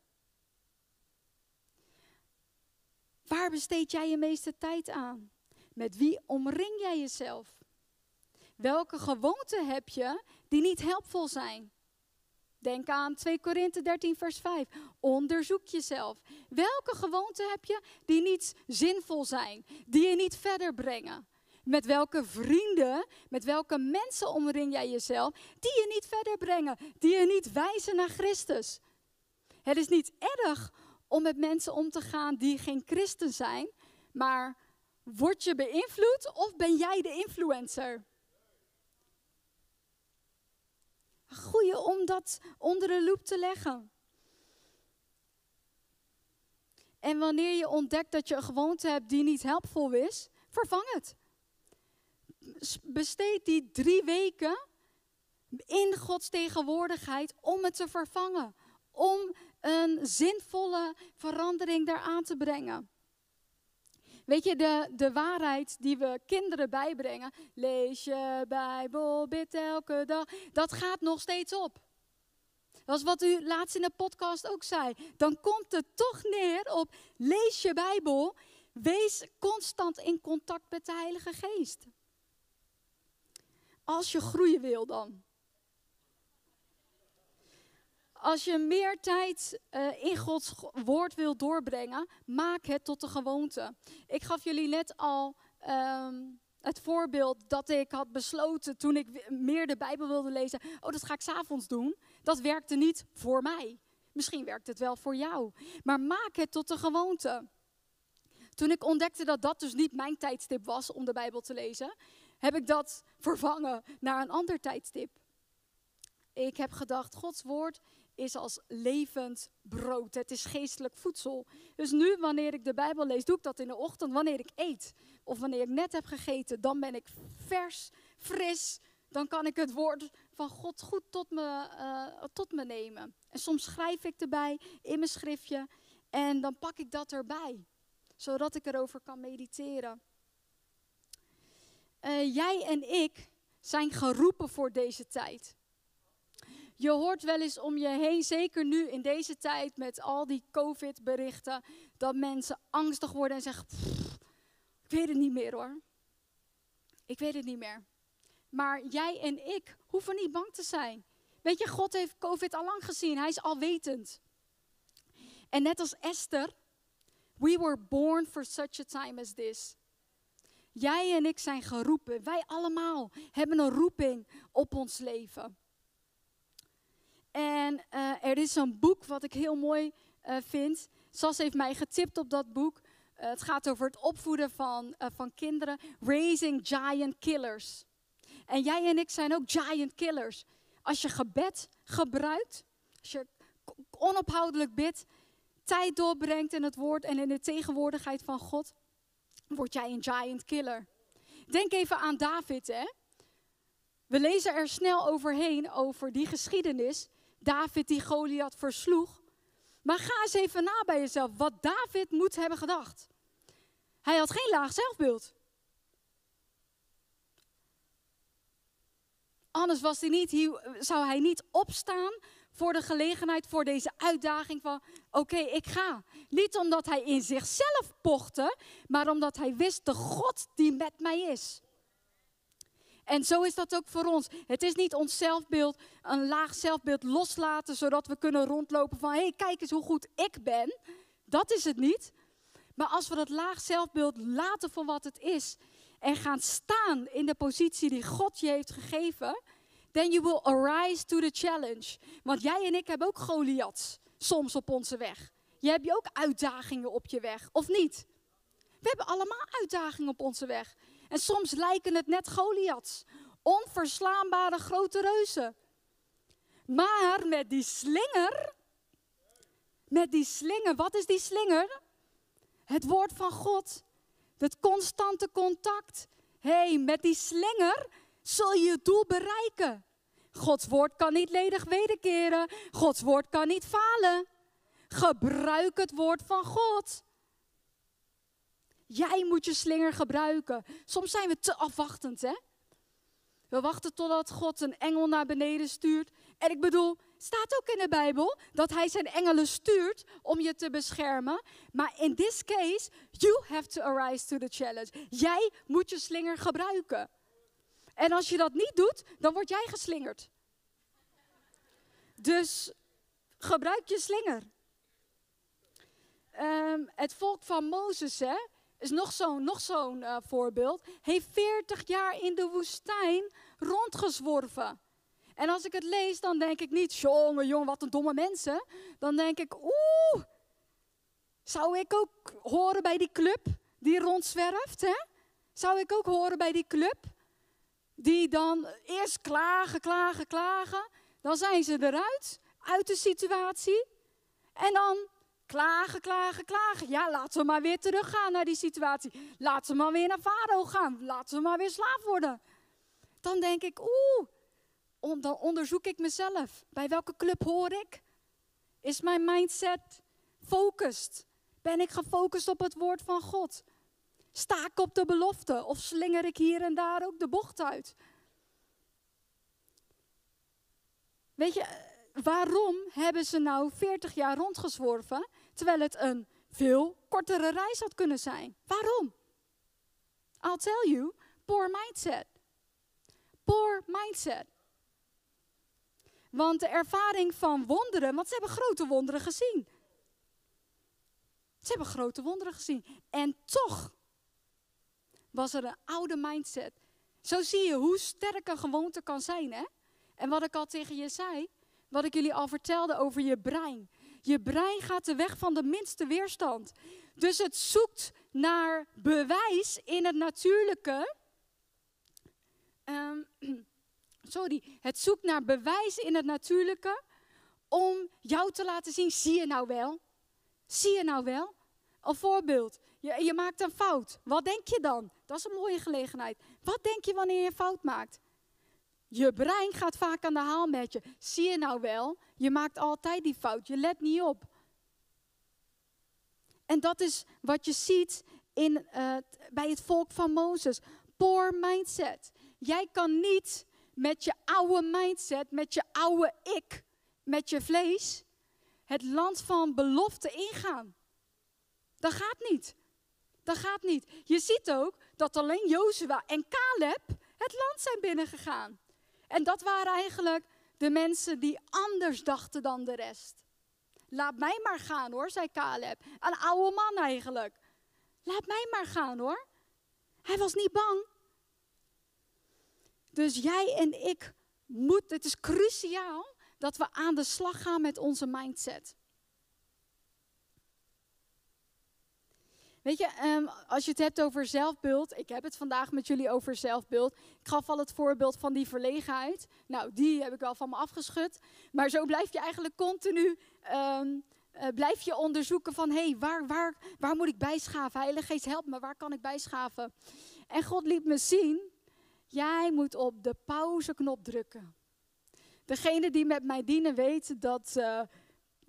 Waar besteed jij je meeste tijd aan? Met wie omring jij jezelf? Welke gewoonten heb je die niet helpvol zijn? Denk aan 2 Korinthe 13, vers 5. Onderzoek jezelf. Welke gewoonten heb je die niet zinvol zijn, die je niet verder brengen? Met welke vrienden, met welke mensen omring jij jezelf, die je niet verder brengen, die je niet wijzen naar Christus? Het is niet erg om met mensen om te gaan die geen christen zijn, maar word je beïnvloed of ben jij de influencer? Goeie om dat onder de loep te leggen. En wanneer je ontdekt dat je een gewoonte hebt die niet helpvol is, vervang het. Besteed die drie weken in Gods tegenwoordigheid om het te vervangen. Om een zinvolle verandering daaraan te brengen. Weet je, de, de waarheid die we kinderen bijbrengen, lees je Bijbel, bid elke dag, dat gaat nog steeds op. Dat is wat u laatst in de podcast ook zei. Dan komt het toch neer op lees je Bijbel, wees constant in contact met de Heilige Geest. Als je groeien wil dan. Als je meer tijd uh, in Gods woord wil doorbrengen, maak het tot een gewoonte. Ik gaf jullie net al um, het voorbeeld dat ik had besloten toen ik meer de Bijbel wilde lezen. Oh, dat ga ik s'avonds doen. Dat werkte niet voor mij. Misschien werkt het wel voor jou. Maar maak het tot een gewoonte. Toen ik ontdekte dat dat dus niet mijn tijdstip was om de Bijbel te lezen, heb ik dat vervangen naar een ander tijdstip. Ik heb gedacht, Gods woord is als levend brood. Het is geestelijk voedsel. Dus nu, wanneer ik de Bijbel lees, doe ik dat in de ochtend. Wanneer ik eet of wanneer ik net heb gegeten, dan ben ik vers, fris. Dan kan ik het woord van God goed tot me, uh, tot me nemen. En soms schrijf ik erbij in mijn schriftje en dan pak ik dat erbij, zodat ik erover kan mediteren. Uh, jij en ik zijn geroepen voor deze tijd. Je hoort wel eens om je heen, zeker nu in deze tijd met al die COVID-berichten, dat mensen angstig worden en zeggen: Ik weet het niet meer hoor. Ik weet het niet meer. Maar jij en ik hoeven niet bang te zijn. Weet je, God heeft COVID al lang gezien. Hij is alwetend. En net als Esther, we were born for such a time as this. Jij en ik zijn geroepen. Wij allemaal hebben een roeping op ons leven. En uh, er is een boek wat ik heel mooi uh, vind. Sas heeft mij getipt op dat boek. Uh, het gaat over het opvoeden van, van kinderen. Raising Giant Killers. En jij en ik zijn ook giant killers. Als je gebed gebruikt, als je onophoudelijk bidt, tijd doorbrengt in het woord en in de tegenwoordigheid van God, word jij een giant killer. Denk even aan David, hè? We lezen er snel overheen over die geschiedenis. David die Goliath versloeg. Maar ga eens even na bij jezelf wat David moet hebben gedacht. Hij had geen laag zelfbeeld. Anders was hij niet, zou hij niet opstaan voor de gelegenheid, voor deze uitdaging van oké, ik ga. Niet omdat hij in zichzelf pochte, maar omdat hij wist de God die met mij is. En zo is dat ook voor ons. Het is niet ons zelfbeeld, een laag zelfbeeld loslaten, zodat we kunnen rondlopen van hé, hey, kijk eens hoe goed ik ben. Dat is het niet. Maar als we dat laag zelfbeeld laten voor wat het is en gaan staan in de positie die God je heeft gegeven, then you will arise to the challenge. Want jij en ik hebben ook Goliaths soms op onze weg. Je hebt je ook uitdagingen op je weg, of niet? We hebben allemaal uitdagingen op onze weg. En soms lijken het net Goliaths. Onverslaanbare grote reuzen. Maar met die slinger, met die slinger, wat is die slinger? Het woord van God. Het constante contact. Hé, hey, met die slinger zul je het doel bereiken. Gods woord kan niet ledig wederkeren. Gods woord kan niet falen. Gebruik het woord van God. Jij moet je slinger gebruiken. Soms zijn we te afwachtend, hè? We wachten totdat God een engel naar beneden stuurt. En ik bedoel, staat ook in de Bijbel dat hij zijn engelen stuurt om je te beschermen. Maar in this case, you have to arise to the challenge. Jij moet je slinger gebruiken. En als je dat niet doet, dan word jij geslingerd. Dus gebruik je slinger. Ehm, het volk van Mozes, hè, is nog zo'n nog zo'n uh, voorbeeld, heeft 40 jaar in de woestijn rondgezworven. En als ik het lees, dan denk ik niet, jongen, jong, wat een domme mensen. Dan denk ik, oeh, zou ik ook horen bij die club die rondzwerft? Hè? Zou ik ook horen bij die club? Die dan eerst klagen, klagen, klagen. Dan zijn ze eruit, uit de situatie. En dan klagen, klagen, klagen. Ja, laten we maar weer teruggaan naar die situatie. Laten we maar weer naar Farao gaan. Laten we maar weer slaaf worden. Dan denk ik, oeh, dan onderzoek ik mezelf. Bij welke club hoor ik? Is mijn mindset focused? Ben ik gefocust op het woord van God? Sta ik op de belofte of slinger ik hier en daar ook de bocht uit? Weet je, waarom hebben ze nou 40 jaar rondgezworven, terwijl het een veel kortere reis had kunnen zijn? Waarom? I'll tell you, poor mindset. Poor mindset. Want de ervaring van wonderen, want ze hebben grote wonderen gezien. Ze hebben grote wonderen gezien. En toch was er een oude mindset. Zo zie je hoe sterk een gewoonte kan zijn, hè? En wat ik al tegen je zei, wat ik jullie al vertelde over je brein. Je brein gaat de weg van de minste weerstand. Dus het zoekt naar bewijs in het natuurlijke. Um, sorry, het zoekt naar bewijs in het natuurlijke om jou te laten zien, zie je nou wel? Zie je nou wel? Een voorbeeld, je, je maakt een fout. Wat denk je dan? Dat is een mooie gelegenheid. Wat denk je wanneer je fout maakt? Je brein gaat vaak aan de haal met je. Zie je nou wel? Je maakt altijd die fout. Je let niet op. En dat is wat je ziet in, uh, bij het volk van Mozes. Poor mindset. Jij kan niet met je oude mindset, met je oude ik, met je vlees, het land van belofte ingaan. Dat gaat niet. Dat gaat niet. Je ziet ook dat alleen Jozua en Caleb het land zijn binnengegaan. En dat waren eigenlijk de mensen die anders dachten dan de rest. Laat mij maar gaan hoor, zei Caleb. Een oude man eigenlijk. Laat mij maar gaan hoor. Hij was niet bang. Dus jij en ik moeten, het is cruciaal dat we aan de slag gaan met onze mindset. Weet je, ehm, als je het hebt over zelfbeeld, ik heb het vandaag met jullie over zelfbeeld. Ik gaf al het voorbeeld van die verlegenheid. Nou, die heb ik wel van me afgeschud. Maar zo blijf je eigenlijk continu, ehm, eh, blijf je onderzoeken van, hé, hey, waar, waar, waar moet ik bijschaven? Heilige Geest, help me, waar kan ik bijschaven? En God liet me zien, jij moet op de pauzeknop drukken. Degene die met mij dienen weet dat... Uh,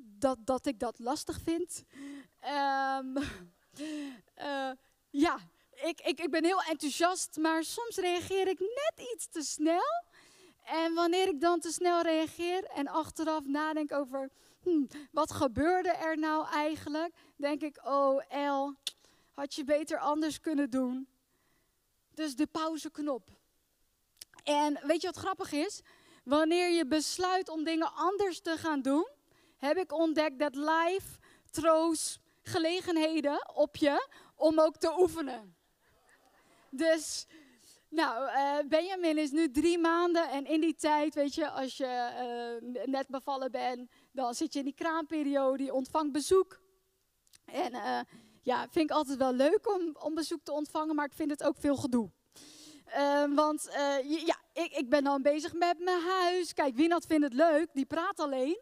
dat, dat ik dat lastig vind. Ehm, eh, ja, ik, ik, ik ben heel enthousiast, maar soms reageer ik net iets te snel. En wanneer ik dan te snel reageer en achteraf nadenk over hm, wat gebeurde er nou eigenlijk, denk ik, oh El, had je beter anders kunnen doen. Dus de pauzeknop. En weet je wat grappig is? Wanneer je besluit om dingen anders te gaan doen, heb ik ontdekt dat life troost gelegenheden op je om ook te oefenen. Dus, nou, uh, Benjamin is nu drie maanden en in die tijd, weet je, als je uh, net bevallen bent, dan zit je in die kraamperiode, ontvangt bezoek. En uh, ja, vind ik altijd wel leuk om, om bezoek te ontvangen, maar ik vind het ook veel gedoe. want ja, ik, ik ben dan bezig met mijn huis. Kijk, Wienat vindt het leuk, die praat alleen.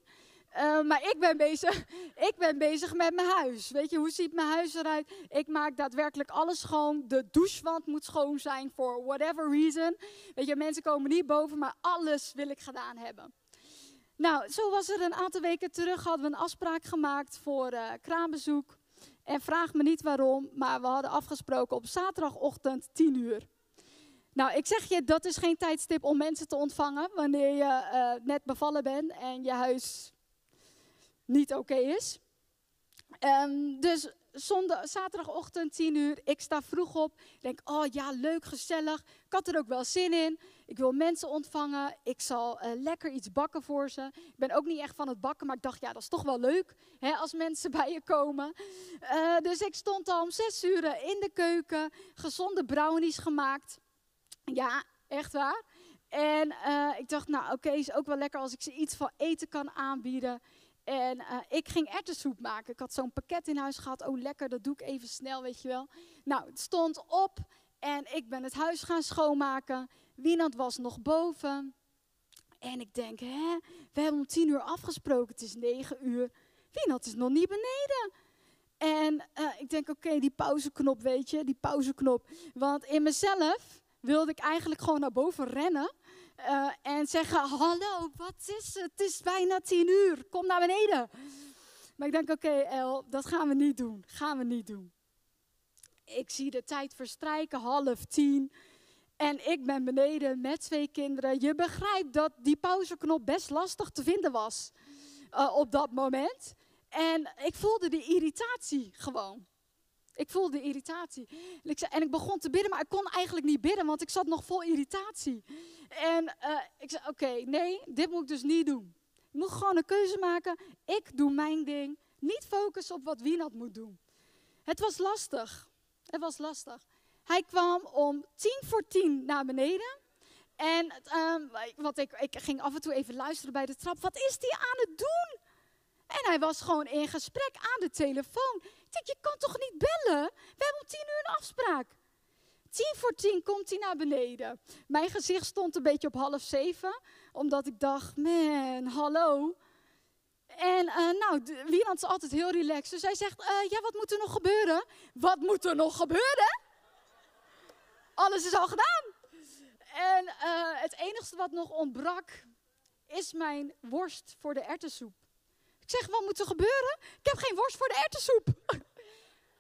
Uh, maar ik ben, bezig, ik ben bezig met mijn huis. Weet je, hoe ziet mijn huis eruit? Ik maak daadwerkelijk alles schoon. De douchewand moet schoon zijn, for whatever reason. Weet je, mensen komen niet boven, maar alles wil ik gedaan hebben. Nou, zo was er een aantal weken terug, hadden we een afspraak gemaakt voor uh, kraambezoek. En vraag me niet waarom, maar we hadden afgesproken op zaterdagochtend 10 uur. Nou, ik zeg je, dat is geen tijdstip om mensen te ontvangen wanneer je uh, net bevallen bent en je huis niet oké is. Um, dus zondag, zaterdagochtend 10 uur, ik sta vroeg op. Denk, oh ja, leuk, gezellig. Ik had er ook wel zin in. Ik wil mensen ontvangen. Ik zal uh, lekker iets bakken voor ze. Ik ben ook niet echt van het bakken, maar ik dacht, ja, dat is toch wel leuk hè, als mensen bij je komen. Uh, dus ik stond al om zes uur in de keuken, gezonde brownies gemaakt. Ja, echt waar. En uh, ik dacht, nou oké, is ook wel lekker als ik ze iets van eten kan aanbieden. En uh, ik ging erwtensoep maken. Ik had zo'n pakket in huis gehad. Oh, lekker, dat doe ik even snel, weet je wel. Nou, het stond op en ik ben het huis gaan schoonmaken. Wienand was nog boven. En ik denk, hè, we hebben om tien uur afgesproken. Het is negen uur. Wienand is nog niet beneden. En uh, ik denk, oké, die pauzeknop, weet je, die pauzeknop. Want in mezelf wilde ik eigenlijk gewoon naar boven rennen. Uh, en zeggen: Hallo, wat is het? Het is bijna tien uur, kom naar beneden. Maar ik denk: Oké, El, dat gaan we niet doen. Gaan we niet doen. Ik zie de tijd verstrijken, half tien. En ik ben beneden met twee kinderen. Je begrijpt dat die pauzeknop best lastig te vinden was uh, op dat moment. En ik voelde die irritatie gewoon. Ik voelde irritatie. En ik, en ik begon te bidden, maar ik kon eigenlijk niet bidden, want ik zat nog vol irritatie. En uh, ik zei, oké, nee, dit moet ik dus niet doen. Ik moet gewoon een keuze maken. Ik doe mijn ding. Niet focussen op wat Wienat moet doen. Het was lastig. Het was lastig. Hij kwam om tien voor tien naar beneden. En um, wat ik, ik ging af en toe even luisteren bij de trap. Wat is die aan het doen? En hij was gewoon in gesprek aan de telefoon. Je kan toch niet bellen? We hebben om tien uur een afspraak. Tien voor tien komt hij naar beneden. Mijn gezicht stond een beetje op half zeven, omdat ik dacht, man, hallo. En uh, nou, Wieland is altijd heel relaxed. Dus hij zegt, uh, ja, wat moet er nog gebeuren? Wat moet er nog gebeuren? Alles is al gedaan. En uh, het enige wat nog ontbrak, is mijn worst voor de ertessoep. Ik zeg, wat moet er gebeuren? Ik heb geen worst voor de ertessoep.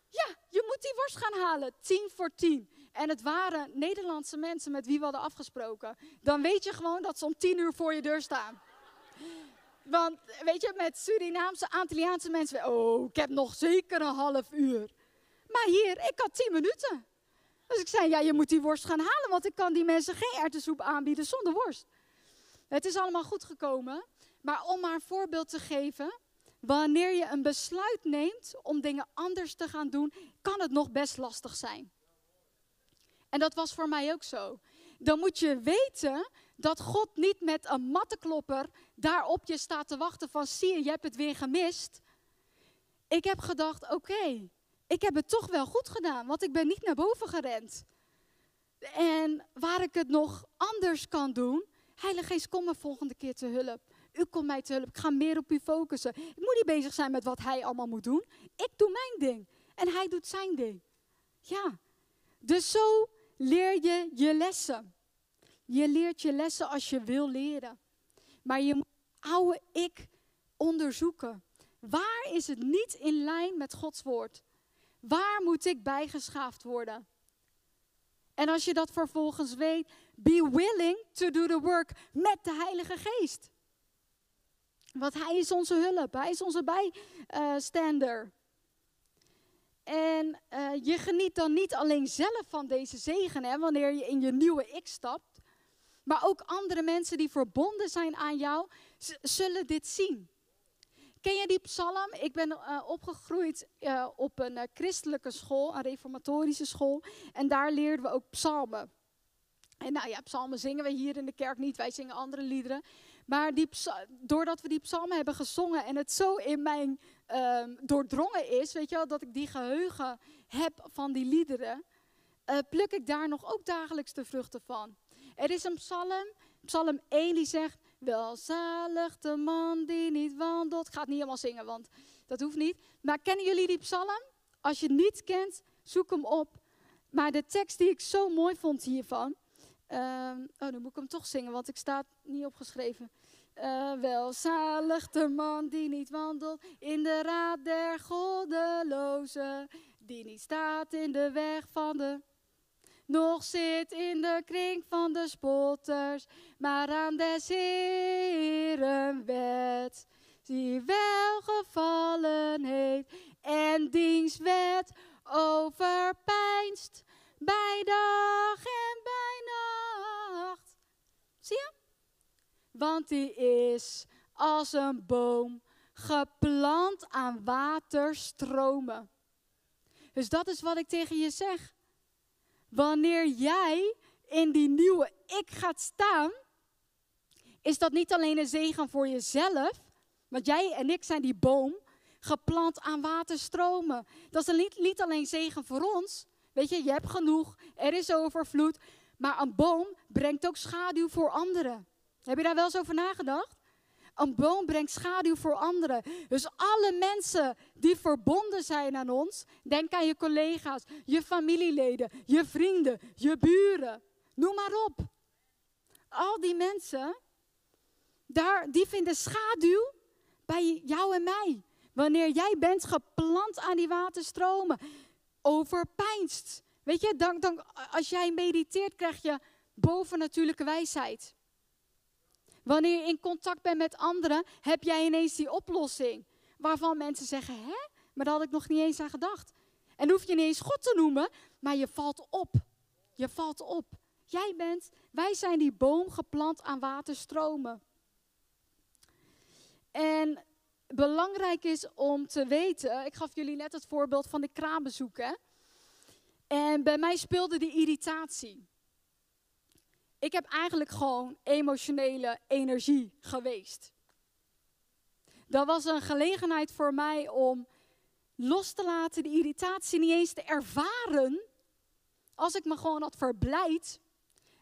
ja, je moet die worst gaan halen. Tien voor tien. En het waren Nederlandse mensen met wie we hadden afgesproken. Dan weet je gewoon dat ze om tien uur voor je deur staan. Want weet je, met Surinaamse, Antilliaanse mensen, oh, ik heb nog zeker een half uur. Maar hier, ik had tien minuten. Dus ik zei, ja, je moet die worst gaan halen, want ik kan die mensen geen erwtensoep aanbieden zonder worst. Het is allemaal goed gekomen. Maar om maar een voorbeeld te geven, wanneer je een besluit neemt om dingen anders te gaan doen, kan het nog best lastig zijn. En dat was voor mij ook zo. Dan moet je weten dat God niet met een mattenklopper daar op je staat te wachten van zie je, je hebt het weer gemist. Ik heb gedacht, oké, ik heb het toch wel goed gedaan, want ik ben niet naar boven gerend. En waar ik het nog anders kan doen, Heilige Geest, kom me volgende keer te hulp. U komt mij te hulp. Ik ga meer op u focussen. Ik moet niet bezig zijn met wat hij allemaal moet doen. Ik doe mijn ding. En hij doet zijn ding. Ja. Dus zo leer je je lessen. Je leert je lessen als je wil leren. Maar je moet oude ik onderzoeken. Waar is het niet in lijn met Gods woord? Waar moet ik bijgeschaafd worden? En als je dat vervolgens weet, be willing to do the work met de Heilige Geest. Want Hij is onze hulp, Hij is onze bijstander. En uh, je geniet dan niet alleen zelf van deze zegen, hè, wanneer je in je nieuwe ik stapt, maar ook andere mensen die verbonden zijn aan jou, zullen dit zien. Ken je die psalm? Ik ben uh, opgegroeid uh, op een christelijke school, een reformatorische school. En daar leerden we ook psalmen. En nou ja, psalmen zingen we hier in de kerk niet, wij zingen andere liederen. Maar doordat we die psalmen hebben gezongen en het zo in mijn um, doordrongen is, weet je wel, dat ik die geheugen heb van die liederen, pluk ik daar nog ook dagelijks de vruchten van. Er is een psalm, psalm 1, die zegt, Welzalig de man die niet wandelt. Ik ga het niet helemaal zingen, want dat hoeft niet. Maar kennen jullie die psalm? Als je het niet kent, zoek hem op. Maar de tekst die ik zo mooi vond hiervan. Uh, oh, dan moet ik hem toch zingen, want ik sta niet opgeschreven. Uh, welzalig de man die niet wandelt in de raad der goddelozen. Die niet staat in de weg van de nog zit in de kring van de spotters, maar aan des Heeren wet, die welgevallen heeft en diens wet overpijnst bij dag en bij nacht. Zie je? Want die is als een boom geplant aan waterstromen. Dus dat is wat ik tegen je zeg. Wanneer jij in die nieuwe ik gaat staan, is dat niet alleen een zegen voor jezelf, want jij en ik zijn die boom geplant aan waterstromen. Dat is niet, niet alleen zegen voor ons. Weet je, je hebt genoeg, er is overvloed, maar een boom brengt ook schaduw voor anderen. Heb je daar wel eens over nagedacht? Een boom brengt schaduw voor anderen. Dus alle mensen die verbonden zijn aan ons, denk aan je collega's, je familieleden, je vrienden, je buren, noem maar op. Al die mensen, daar, die vinden schaduw bij jou en mij. Wanneer jij bent geplant aan die waterstromen, overpijnst. Weet je, dan, dan, als jij mediteert, krijg je bovennatuurlijke wijsheid. Wanneer je in contact bent met anderen, heb jij ineens die oplossing. Waarvan mensen zeggen, hè? Maar daar had ik nog niet eens aan gedacht. En hoef je niet eens God te noemen, maar je valt op. Je valt op. Jij bent, wij zijn die boom geplant aan waterstromen. En belangrijk is om te weten, ik gaf jullie net het voorbeeld van de kraambezoek. Hè? En bij mij speelde die irritatie ik heb eigenlijk gewoon emotionele energie geweest. Dat was een gelegenheid voor mij om los te laten, de irritatie niet eens te ervaren. Als ik me gewoon had verblijd.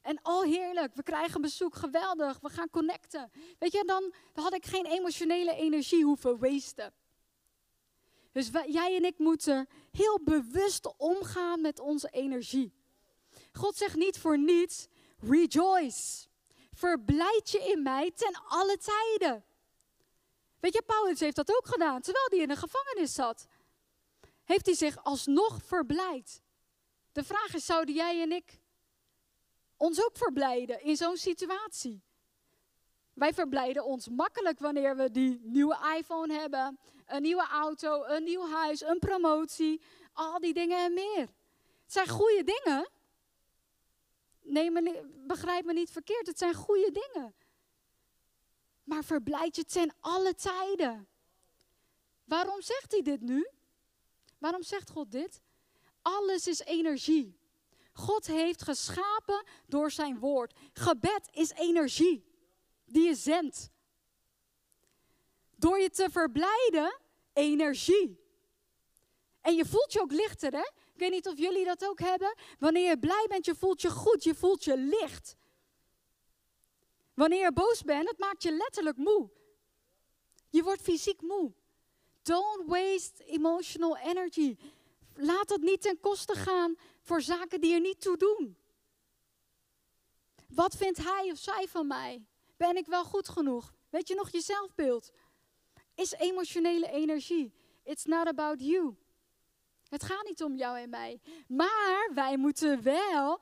En oh heerlijk, we krijgen bezoek, geweldig, we gaan connecten. Weet je, dan, dan had ik geen emotionele energie hoeven wasten. Dus jij en ik moeten heel bewust omgaan met onze energie. God zegt niet voor niets, Rejoice. Verblijd je in mij ten alle tijden. Weet je, Paulus heeft dat ook gedaan, terwijl hij in de gevangenis zat. Heeft hij zich alsnog verblijd. De vraag is, zouden jij en ik ons ook verblijden in zo'n situatie? Wij verblijden ons makkelijk wanneer we die nieuwe iPhone hebben, een nieuwe auto, een nieuw huis, een promotie, al die dingen en meer. Het zijn goede dingen, Nee, me, begrijp me niet verkeerd, het zijn goede dingen. Maar verblijd je ten alle tijden. Waarom zegt hij dit nu? Waarom zegt God dit? Alles is energie. God heeft geschapen door zijn woord. Gebed is energie die je zendt. Door je te verblijden, energie. En je voelt je ook lichter, hè? Ik weet niet of jullie dat ook hebben. Wanneer je blij bent, je voelt je goed, je voelt je licht. Wanneer je boos bent, het maakt je letterlijk moe. Je wordt fysiek moe. Don't waste emotional energy. Laat het niet ten koste gaan voor zaken die er niet toe doen. Wat vindt hij of zij van mij? Ben ik wel goed genoeg? Weet je nog je zelfbeeld? is emotionele energie. It's not about you. Het gaat niet om jou en mij. Maar wij moeten wel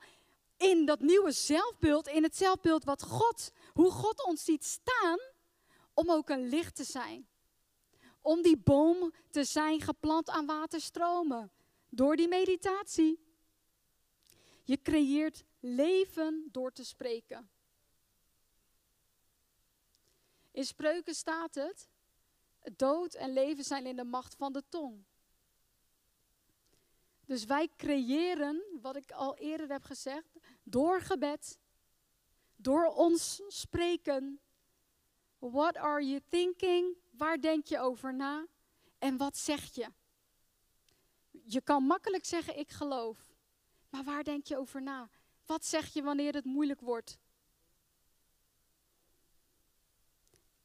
in dat nieuwe zelfbeeld, in het zelfbeeld wat God, hoe God ons ziet staan, om ook een licht te zijn. Om die boom te zijn geplant aan waterstromen. Door die meditatie. Je creëert leven door te spreken. In spreuken staat het: dood en leven zijn in de macht van de tong. Dus wij creëren, wat ik al eerder heb gezegd, door gebed, door ons spreken. What are you thinking? Waar denk je over na? En wat zeg je? Je kan makkelijk zeggen ik geloof. Maar waar denk je over na? Wat zeg je wanneer het moeilijk wordt?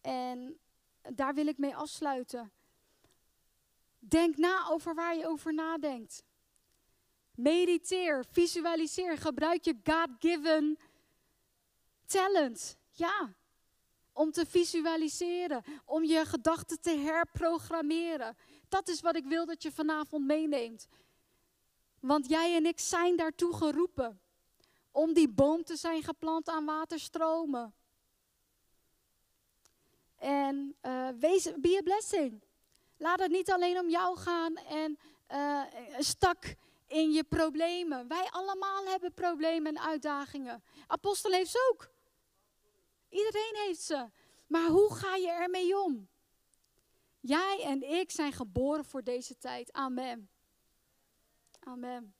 En daar wil ik mee afsluiten. Denk na over waar je over nadenkt. Mediteer, visualiseer, gebruik je God-given talent. Ja, om te visualiseren, om je gedachten te herprogrammeren. Dat is wat ik wil dat je vanavond meeneemt. Want jij en ik zijn daartoe geroepen. Om die boom te zijn geplant aan waterstromen. En uh, wees, be a blessing. Laat het niet alleen om jou gaan en uh, stak in je problemen. Wij allemaal hebben problemen en uitdagingen. Apostel heeft ze ook. Iedereen heeft ze. Maar hoe ga je ermee om? Jij en ik zijn geboren voor deze tijd. Amen. Amen.